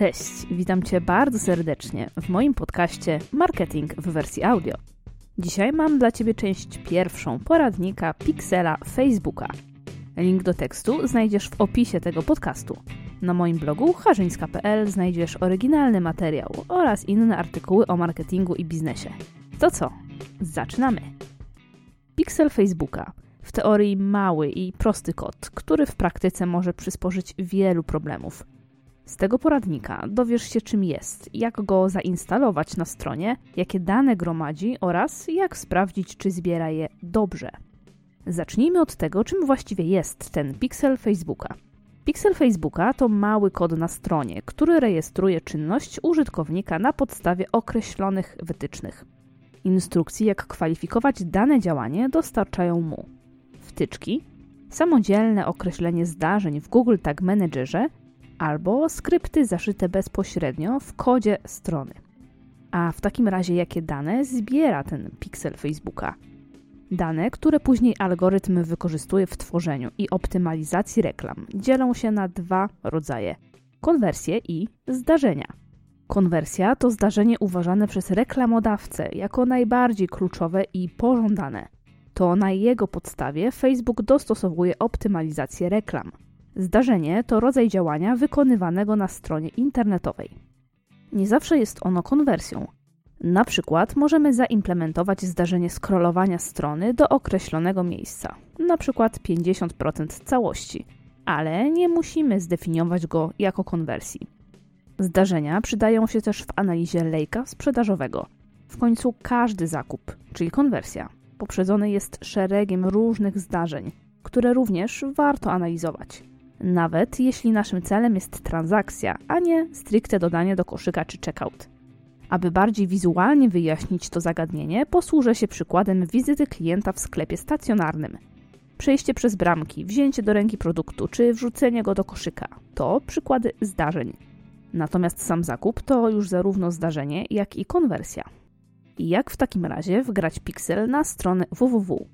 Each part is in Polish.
Cześć, witam Cię bardzo serdecznie w moim podcaście Marketing w wersji audio. Dzisiaj mam dla Ciebie część pierwszą poradnika Pixela Facebooka. Link do tekstu znajdziesz w opisie tego podcastu. Na moim blogu harzyńska.pl znajdziesz oryginalny materiał oraz inne artykuły o marketingu i biznesie. To co? Zaczynamy! Pixel Facebooka. W teorii mały i prosty kod, który w praktyce może przysporzyć wielu problemów – z tego poradnika dowiesz się, czym jest, jak go zainstalować na stronie, jakie dane gromadzi oraz jak sprawdzić, czy zbiera je dobrze. Zacznijmy od tego, czym właściwie jest ten pixel Facebooka. Pixel Facebooka to mały kod na stronie, który rejestruje czynność użytkownika na podstawie określonych wytycznych. Instrukcji, jak kwalifikować dane działanie, dostarczają mu wtyczki, samodzielne określenie zdarzeń w Google Tag Managerze albo skrypty zaszyte bezpośrednio w kodzie strony. A w takim razie jakie dane zbiera ten piksel Facebooka? Dane, które później algorytm wykorzystuje w tworzeniu i optymalizacji reklam, dzielą się na dwa rodzaje: konwersje i zdarzenia. Konwersja to zdarzenie uważane przez reklamodawcę jako najbardziej kluczowe i pożądane. To na jego podstawie Facebook dostosowuje optymalizację reklam. Zdarzenie to rodzaj działania wykonywanego na stronie internetowej. Nie zawsze jest ono konwersją. Na przykład możemy zaimplementować zdarzenie scrollowania strony do określonego miejsca, na przykład 50% całości, ale nie musimy zdefiniować go jako konwersji. Zdarzenia przydają się też w analizie lejka sprzedażowego. W końcu każdy zakup, czyli konwersja, poprzedzony jest szeregiem różnych zdarzeń, które również warto analizować nawet jeśli naszym celem jest transakcja, a nie stricte dodanie do koszyka czy checkout. Aby bardziej wizualnie wyjaśnić to zagadnienie, posłużę się przykładem wizyty klienta w sklepie stacjonarnym. Przejście przez bramki, wzięcie do ręki produktu czy wrzucenie go do koszyka to przykłady zdarzeń. Natomiast sam zakup to już zarówno zdarzenie, jak i konwersja. I jak w takim razie wgrać piksel na stronę www?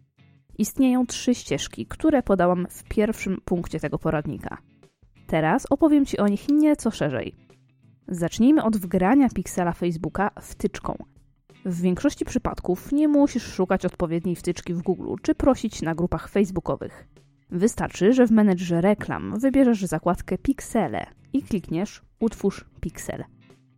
Istnieją trzy ścieżki, które podałam w pierwszym punkcie tego poradnika. Teraz opowiem Ci o nich nieco szerzej. Zacznijmy od wgrania piksela Facebooka wtyczką. W większości przypadków nie musisz szukać odpowiedniej wtyczki w Google czy prosić na grupach facebookowych. Wystarczy, że w menedżerze reklam wybierzesz zakładkę Pixele i klikniesz Utwórz Pixel.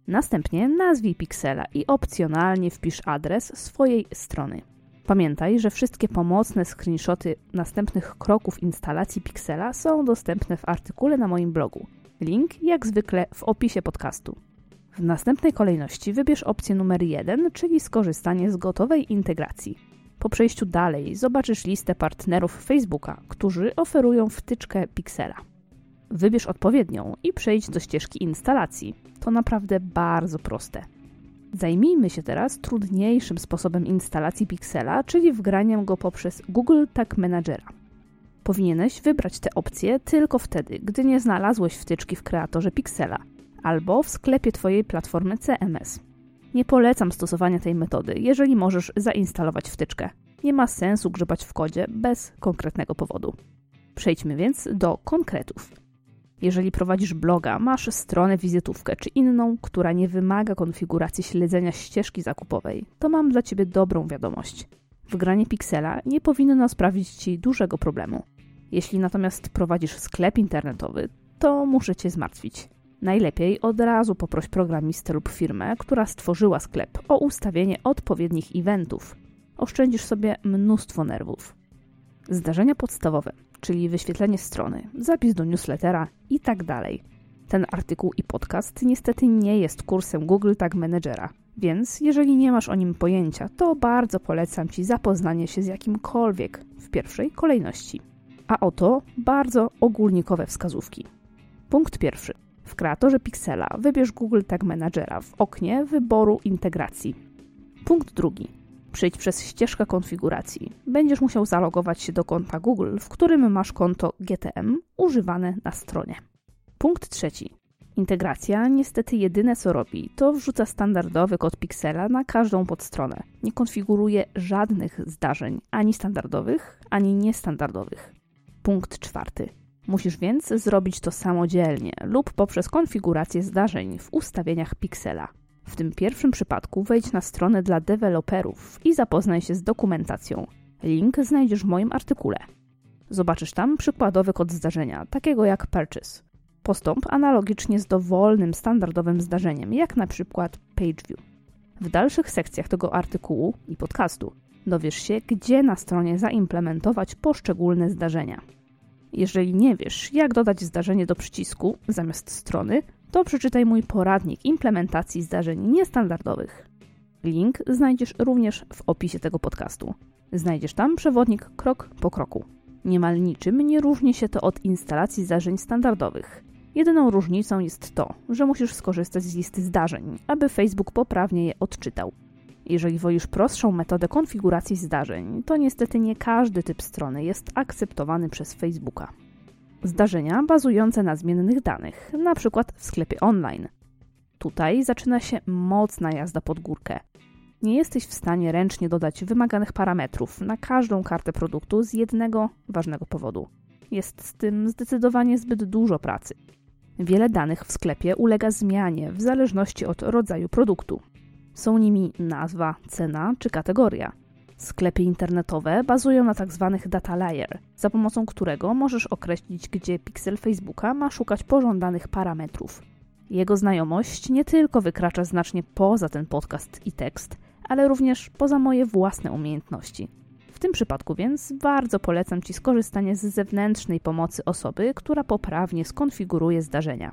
Następnie nazwij Pixela i opcjonalnie wpisz adres swojej strony. Pamiętaj, że wszystkie pomocne screenshoty następnych kroków instalacji Pixela są dostępne w artykule na moim blogu. Link jak zwykle w opisie podcastu. W następnej kolejności wybierz opcję numer 1, czyli skorzystanie z gotowej integracji. Po przejściu dalej zobaczysz listę partnerów Facebooka, którzy oferują wtyczkę Pixela. Wybierz odpowiednią i przejdź do ścieżki instalacji. To naprawdę bardzo proste. Zajmijmy się teraz trudniejszym sposobem instalacji Pixela, czyli wgraniem go poprzez Google Tag Managera. Powinieneś wybrać tę opcję tylko wtedy, gdy nie znalazłeś wtyczki w kreatorze Pixela albo w sklepie Twojej platformy CMS. Nie polecam stosowania tej metody, jeżeli możesz zainstalować wtyczkę. Nie ma sensu grzebać w kodzie bez konkretnego powodu. Przejdźmy więc do konkretów. Jeżeli prowadzisz bloga, masz stronę wizytówkę czy inną, która nie wymaga konfiguracji śledzenia ścieżki zakupowej, to mam dla Ciebie dobrą wiadomość. Wgranie Pixela nie powinno sprawić Ci dużego problemu. Jeśli natomiast prowadzisz sklep internetowy, to muszę Cię zmartwić. Najlepiej od razu poproś programistę lub firmę, która stworzyła sklep, o ustawienie odpowiednich eventów. Oszczędzisz sobie mnóstwo nerwów. Zdarzenia podstawowe czyli wyświetlenie strony, zapis do newslettera i tak dalej. Ten artykuł i podcast niestety nie jest kursem Google Tag Managera, więc jeżeli nie masz o nim pojęcia, to bardzo polecam Ci zapoznanie się z jakimkolwiek w pierwszej kolejności. A oto bardzo ogólnikowe wskazówki. Punkt pierwszy. W kreatorze Pixela wybierz Google Tag Managera w oknie wyboru integracji. Punkt drugi. Przejdź przez ścieżkę konfiguracji. Będziesz musiał zalogować się do konta Google, w którym masz konto GTM używane na stronie. Punkt trzeci. Integracja niestety jedyne co robi, to wrzuca standardowy kod Pixela na każdą podstronę. Nie konfiguruje żadnych zdarzeń, ani standardowych, ani niestandardowych. Punkt czwarty. Musisz więc zrobić to samodzielnie lub poprzez konfigurację zdarzeń w ustawieniach Pixela. W tym pierwszym przypadku wejdź na stronę dla deweloperów i zapoznaj się z dokumentacją. Link znajdziesz w moim artykule. Zobaczysz tam przykładowy kod zdarzenia, takiego jak purchase. Postąp analogicznie z dowolnym, standardowym zdarzeniem, jak na przykład pageview. W dalszych sekcjach tego artykułu i podcastu dowiesz się, gdzie na stronie zaimplementować poszczególne zdarzenia. Jeżeli nie wiesz, jak dodać zdarzenie do przycisku zamiast strony, to przeczytaj mój poradnik implementacji zdarzeń niestandardowych. Link znajdziesz również w opisie tego podcastu. Znajdziesz tam przewodnik krok po kroku. Niemal niczym nie różni się to od instalacji zdarzeń standardowych. Jedyną różnicą jest to, że musisz skorzystać z listy zdarzeń, aby Facebook poprawnie je odczytał. Jeżeli wolisz prostszą metodę konfiguracji zdarzeń, to niestety nie każdy typ strony jest akceptowany przez Facebooka. Zdarzenia bazujące na zmiennych danych, np. w sklepie online. Tutaj zaczyna się mocna jazda pod górkę. Nie jesteś w stanie ręcznie dodać wymaganych parametrów na każdą kartę produktu z jednego ważnego powodu. Jest z tym zdecydowanie zbyt dużo pracy. Wiele danych w sklepie ulega zmianie w zależności od rodzaju produktu. Są nimi nazwa, cena czy kategoria. Sklepy internetowe bazują na tzw. Tak data layer, za pomocą którego możesz określić, gdzie piksel Facebooka ma szukać pożądanych parametrów. Jego znajomość nie tylko wykracza znacznie poza ten podcast i tekst, ale również poza moje własne umiejętności. W tym przypadku więc bardzo polecam Ci skorzystanie z zewnętrznej pomocy osoby, która poprawnie skonfiguruje zdarzenia.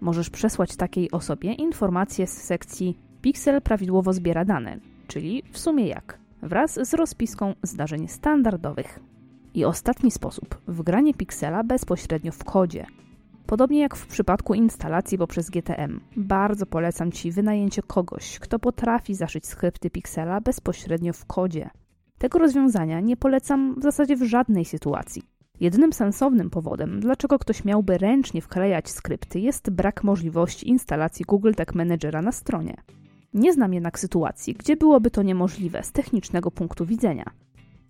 Możesz przesłać takiej osobie informacje z sekcji Pixel prawidłowo zbiera dane, czyli w sumie jak, wraz z rozpiską zdarzeń standardowych. I ostatni sposób wgranie Pixela bezpośrednio w kodzie. Podobnie jak w przypadku instalacji poprzez GTM, bardzo polecam Ci wynajęcie kogoś, kto potrafi zaszyć skrypty Pixela bezpośrednio w kodzie. Tego rozwiązania nie polecam w zasadzie w żadnej sytuacji. Jedynym sensownym powodem, dlaczego ktoś miałby ręcznie wklejać skrypty, jest brak możliwości instalacji Google Tag Managera na stronie. Nie znam jednak sytuacji, gdzie byłoby to niemożliwe z technicznego punktu widzenia.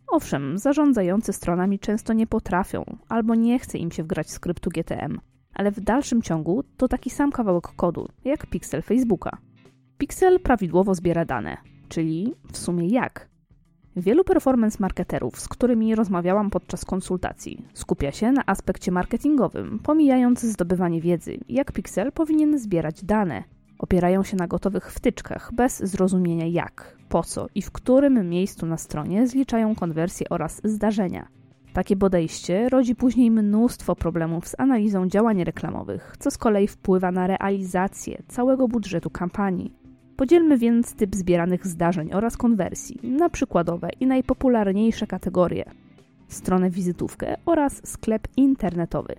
Owszem, zarządzający stronami często nie potrafią albo nie chce im się wgrać skryptu GTM, ale w dalszym ciągu to taki sam kawałek kodu, jak Pixel Facebooka. Pixel prawidłowo zbiera dane, czyli w sumie jak? Wielu performance marketerów, z którymi rozmawiałam podczas konsultacji, skupia się na aspekcie marketingowym, pomijając zdobywanie wiedzy, jak Pixel powinien zbierać dane. Opierają się na gotowych wtyczkach, bez zrozumienia jak, po co i w którym miejscu na stronie zliczają konwersje oraz zdarzenia. Takie podejście rodzi później mnóstwo problemów z analizą działań reklamowych, co z kolei wpływa na realizację całego budżetu kampanii. Podzielmy więc typ zbieranych zdarzeń oraz konwersji na przykładowe i najpopularniejsze kategorie: stronę wizytówkę oraz sklep internetowy.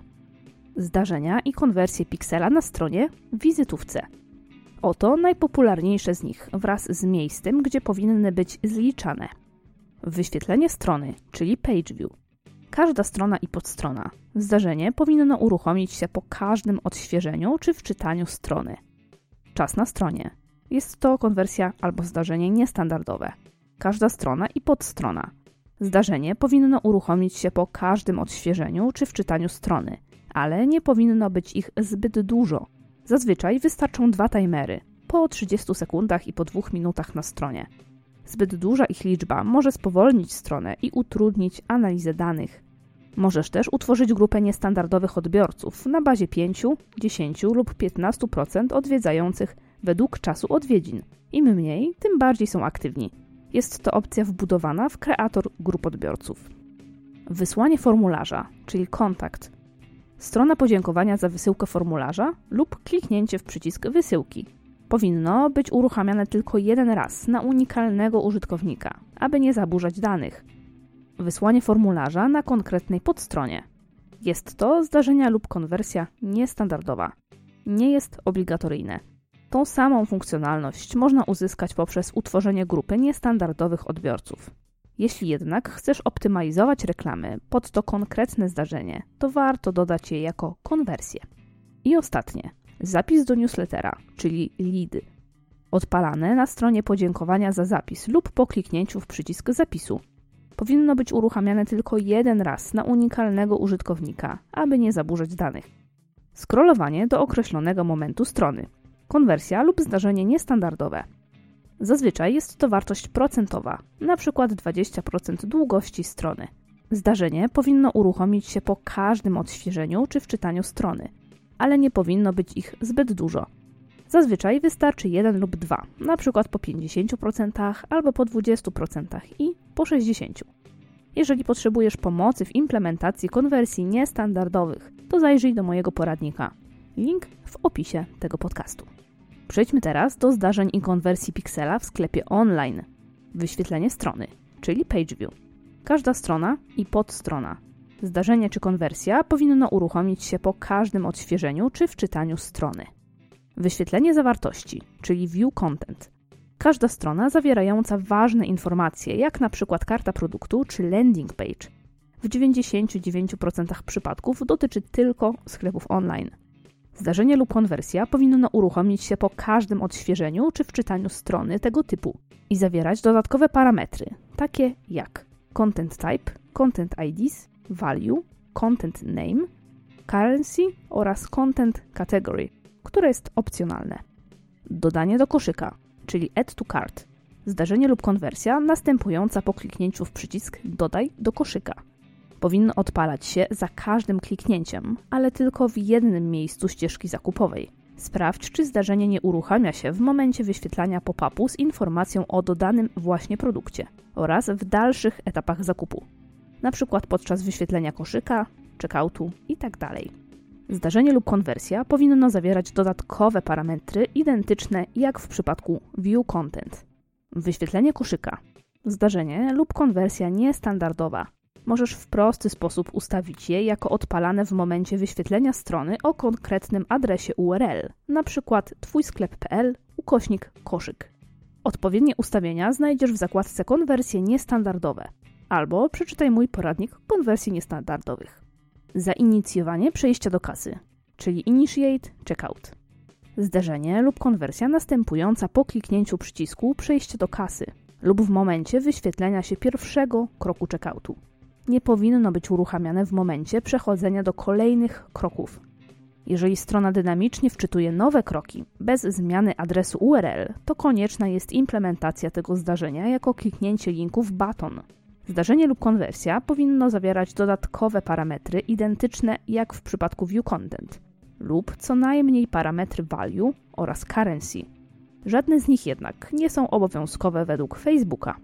Zdarzenia i konwersje piksela na stronie wizytówce. Oto najpopularniejsze z nich wraz z miejscem, gdzie powinny być zliczane. Wyświetlenie strony, czyli page view. Każda strona i podstrona. Zdarzenie powinno uruchomić się po każdym odświeżeniu czy wczytaniu strony. Czas na stronie jest to konwersja albo zdarzenie niestandardowe. Każda strona i podstrona. Zdarzenie powinno uruchomić się po każdym odświeżeniu czy wczytaniu strony, ale nie powinno być ich zbyt dużo. Zazwyczaj wystarczą dwa timery, po 30 sekundach i po 2 minutach na stronie. Zbyt duża ich liczba może spowolnić stronę i utrudnić analizę danych. Możesz też utworzyć grupę niestandardowych odbiorców na bazie 5, 10 lub 15% odwiedzających według czasu odwiedzin. Im mniej, tym bardziej są aktywni. Jest to opcja wbudowana w kreator grup odbiorców. Wysłanie formularza, czyli kontakt. Strona podziękowania za wysyłkę formularza lub kliknięcie w przycisk wysyłki. Powinno być uruchamiane tylko jeden raz na unikalnego użytkownika, aby nie zaburzać danych. Wysłanie formularza na konkretnej podstronie. Jest to zdarzenia lub konwersja niestandardowa. Nie jest obligatoryjne. Tą samą funkcjonalność można uzyskać poprzez utworzenie grupy niestandardowych odbiorców. Jeśli jednak chcesz optymalizować reklamy pod to konkretne zdarzenie, to warto dodać je jako konwersję. I ostatnie, zapis do newslettera, czyli lead. Odpalane na stronie podziękowania za zapis lub po kliknięciu w przycisk zapisu. powinno być uruchamiane tylko jeden raz na unikalnego użytkownika, aby nie zaburzać danych. Scrollowanie do określonego momentu strony. Konwersja lub zdarzenie niestandardowe. Zazwyczaj jest to wartość procentowa, np. 20% długości strony. Zdarzenie powinno uruchomić się po każdym odświeżeniu czy wczytaniu strony, ale nie powinno być ich zbyt dużo. Zazwyczaj wystarczy jeden lub dwa, np. po 50% albo po 20% i po 60%. Jeżeli potrzebujesz pomocy w implementacji konwersji niestandardowych, to zajrzyj do mojego poradnika. Link w opisie tego podcastu. Przejdźmy teraz do zdarzeń i konwersji piksela w sklepie online. Wyświetlenie strony, czyli page view. Każda strona i podstrona. Zdarzenie czy konwersja powinno uruchomić się po każdym odświeżeniu czy wczytaniu strony. Wyświetlenie zawartości, czyli view content. Każda strona zawierająca ważne informacje, jak na przykład karta produktu czy landing page. W 99% przypadków dotyczy tylko sklepów online. Zdarzenie lub konwersja powinno uruchomić się po każdym odświeżeniu czy wczytaniu strony tego typu i zawierać dodatkowe parametry, takie jak content type, content IDs, value, content name, currency oraz content category, które jest opcjonalne. Dodanie do koszyka, czyli add to cart. Zdarzenie lub konwersja następująca po kliknięciu w przycisk dodaj do koszyka powinno odpalać się za każdym kliknięciem, ale tylko w jednym miejscu ścieżki zakupowej. Sprawdź, czy zdarzenie nie uruchamia się w momencie wyświetlania pop-upu z informacją o dodanym właśnie produkcie oraz w dalszych etapach zakupu, np. podczas wyświetlenia koszyka, checkoutu itd. Tak zdarzenie lub konwersja powinno zawierać dodatkowe parametry identyczne jak w przypadku View Content. Wyświetlenie koszyka. Zdarzenie lub konwersja niestandardowa możesz w prosty sposób ustawić je jako odpalane w momencie wyświetlenia strony o konkretnym adresie URL, np. twójsklep.pl ukośnik koszyk. Odpowiednie ustawienia znajdziesz w zakładce konwersje niestandardowe albo przeczytaj mój poradnik konwersji niestandardowych. Zainicjowanie przejścia do kasy, czyli Initiate Checkout. Zderzenie lub konwersja następująca po kliknięciu przycisku przejście do kasy lub w momencie wyświetlenia się pierwszego kroku checkoutu nie powinno być uruchamiane w momencie przechodzenia do kolejnych kroków. Jeżeli strona dynamicznie wczytuje nowe kroki bez zmiany adresu URL, to konieczna jest implementacja tego zdarzenia jako kliknięcie linku w baton. Zdarzenie lub konwersja powinno zawierać dodatkowe parametry identyczne jak w przypadku view content lub co najmniej parametry value oraz currency. Żadne z nich jednak nie są obowiązkowe według Facebooka.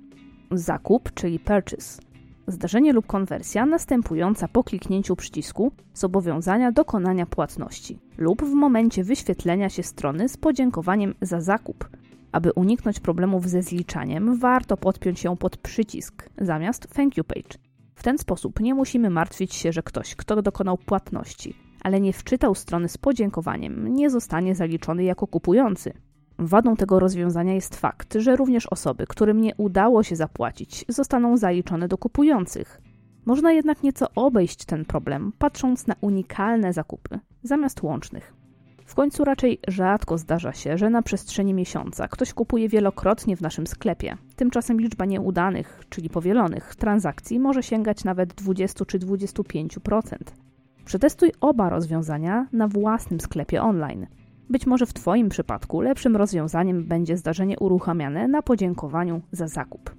Zakup, czyli purchase, zdarzenie lub konwersja następująca po kliknięciu przycisku zobowiązania dokonania płatności lub w momencie wyświetlenia się strony z podziękowaniem za zakup. Aby uniknąć problemów ze zliczaniem, warto podpiąć ją pod przycisk zamiast thank you page. W ten sposób nie musimy martwić się, że ktoś, kto dokonał płatności, ale nie wczytał strony z podziękowaniem, nie zostanie zaliczony jako kupujący. Wadą tego rozwiązania jest fakt, że również osoby, którym nie udało się zapłacić, zostaną zaliczone do kupujących. Można jednak nieco obejść ten problem, patrząc na unikalne zakupy zamiast łącznych. W końcu raczej rzadko zdarza się, że na przestrzeni miesiąca ktoś kupuje wielokrotnie w naszym sklepie. Tymczasem liczba nieudanych, czyli powielonych transakcji może sięgać nawet 20 czy 25%. Przetestuj oba rozwiązania na własnym sklepie online. Być może w Twoim przypadku lepszym rozwiązaniem będzie zdarzenie uruchamiane na podziękowaniu za zakup.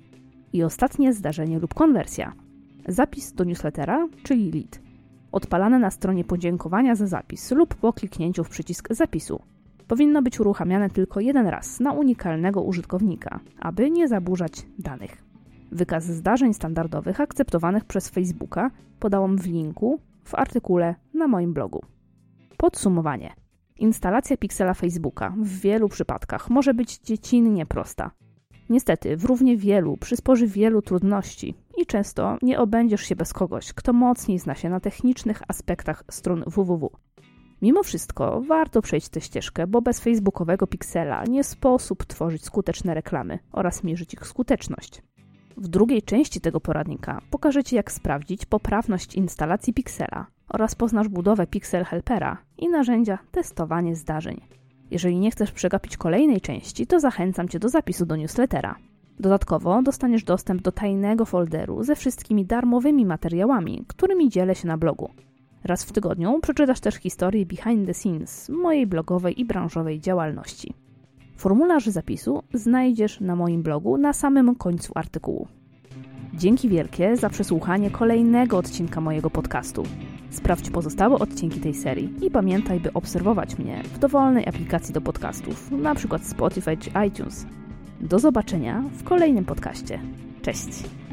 I ostatnie zdarzenie lub konwersja. Zapis do newslettera, czyli lead. Odpalane na stronie podziękowania za zapis lub po kliknięciu w przycisk zapisu. Powinno być uruchamiane tylko jeden raz na unikalnego użytkownika, aby nie zaburzać danych. Wykaz zdarzeń standardowych akceptowanych przez Facebooka podałam w linku w artykule na moim blogu. Podsumowanie. Instalacja piksela Facebooka w wielu przypadkach może być dziecinnie prosta. Niestety, w równie wielu przysporzy wielu trudności i często nie obędziesz się bez kogoś, kto mocniej zna się na technicznych aspektach stron www. Mimo wszystko warto przejść tę ścieżkę, bo bez facebookowego piksela nie sposób tworzyć skuteczne reklamy oraz mierzyć ich skuteczność. W drugiej części tego poradnika pokażę Ci, jak sprawdzić poprawność instalacji piksela oraz poznasz budowę Pixel Helpera i narzędzia testowanie zdarzeń. Jeżeli nie chcesz przegapić kolejnej części, to zachęcam Cię do zapisu do newslettera. Dodatkowo dostaniesz dostęp do tajnego folderu ze wszystkimi darmowymi materiałami, którymi dzielę się na blogu. Raz w tygodniu przeczytasz też historię behind the scenes mojej blogowej i branżowej działalności. Formularz zapisu znajdziesz na moim blogu na samym końcu artykułu. Dzięki wielkie za przesłuchanie kolejnego odcinka mojego podcastu. Sprawdź pozostałe odcinki tej serii i pamiętaj, by obserwować mnie w dowolnej aplikacji do podcastów, np. Spotify czy iTunes. Do zobaczenia w kolejnym podcaście. Cześć!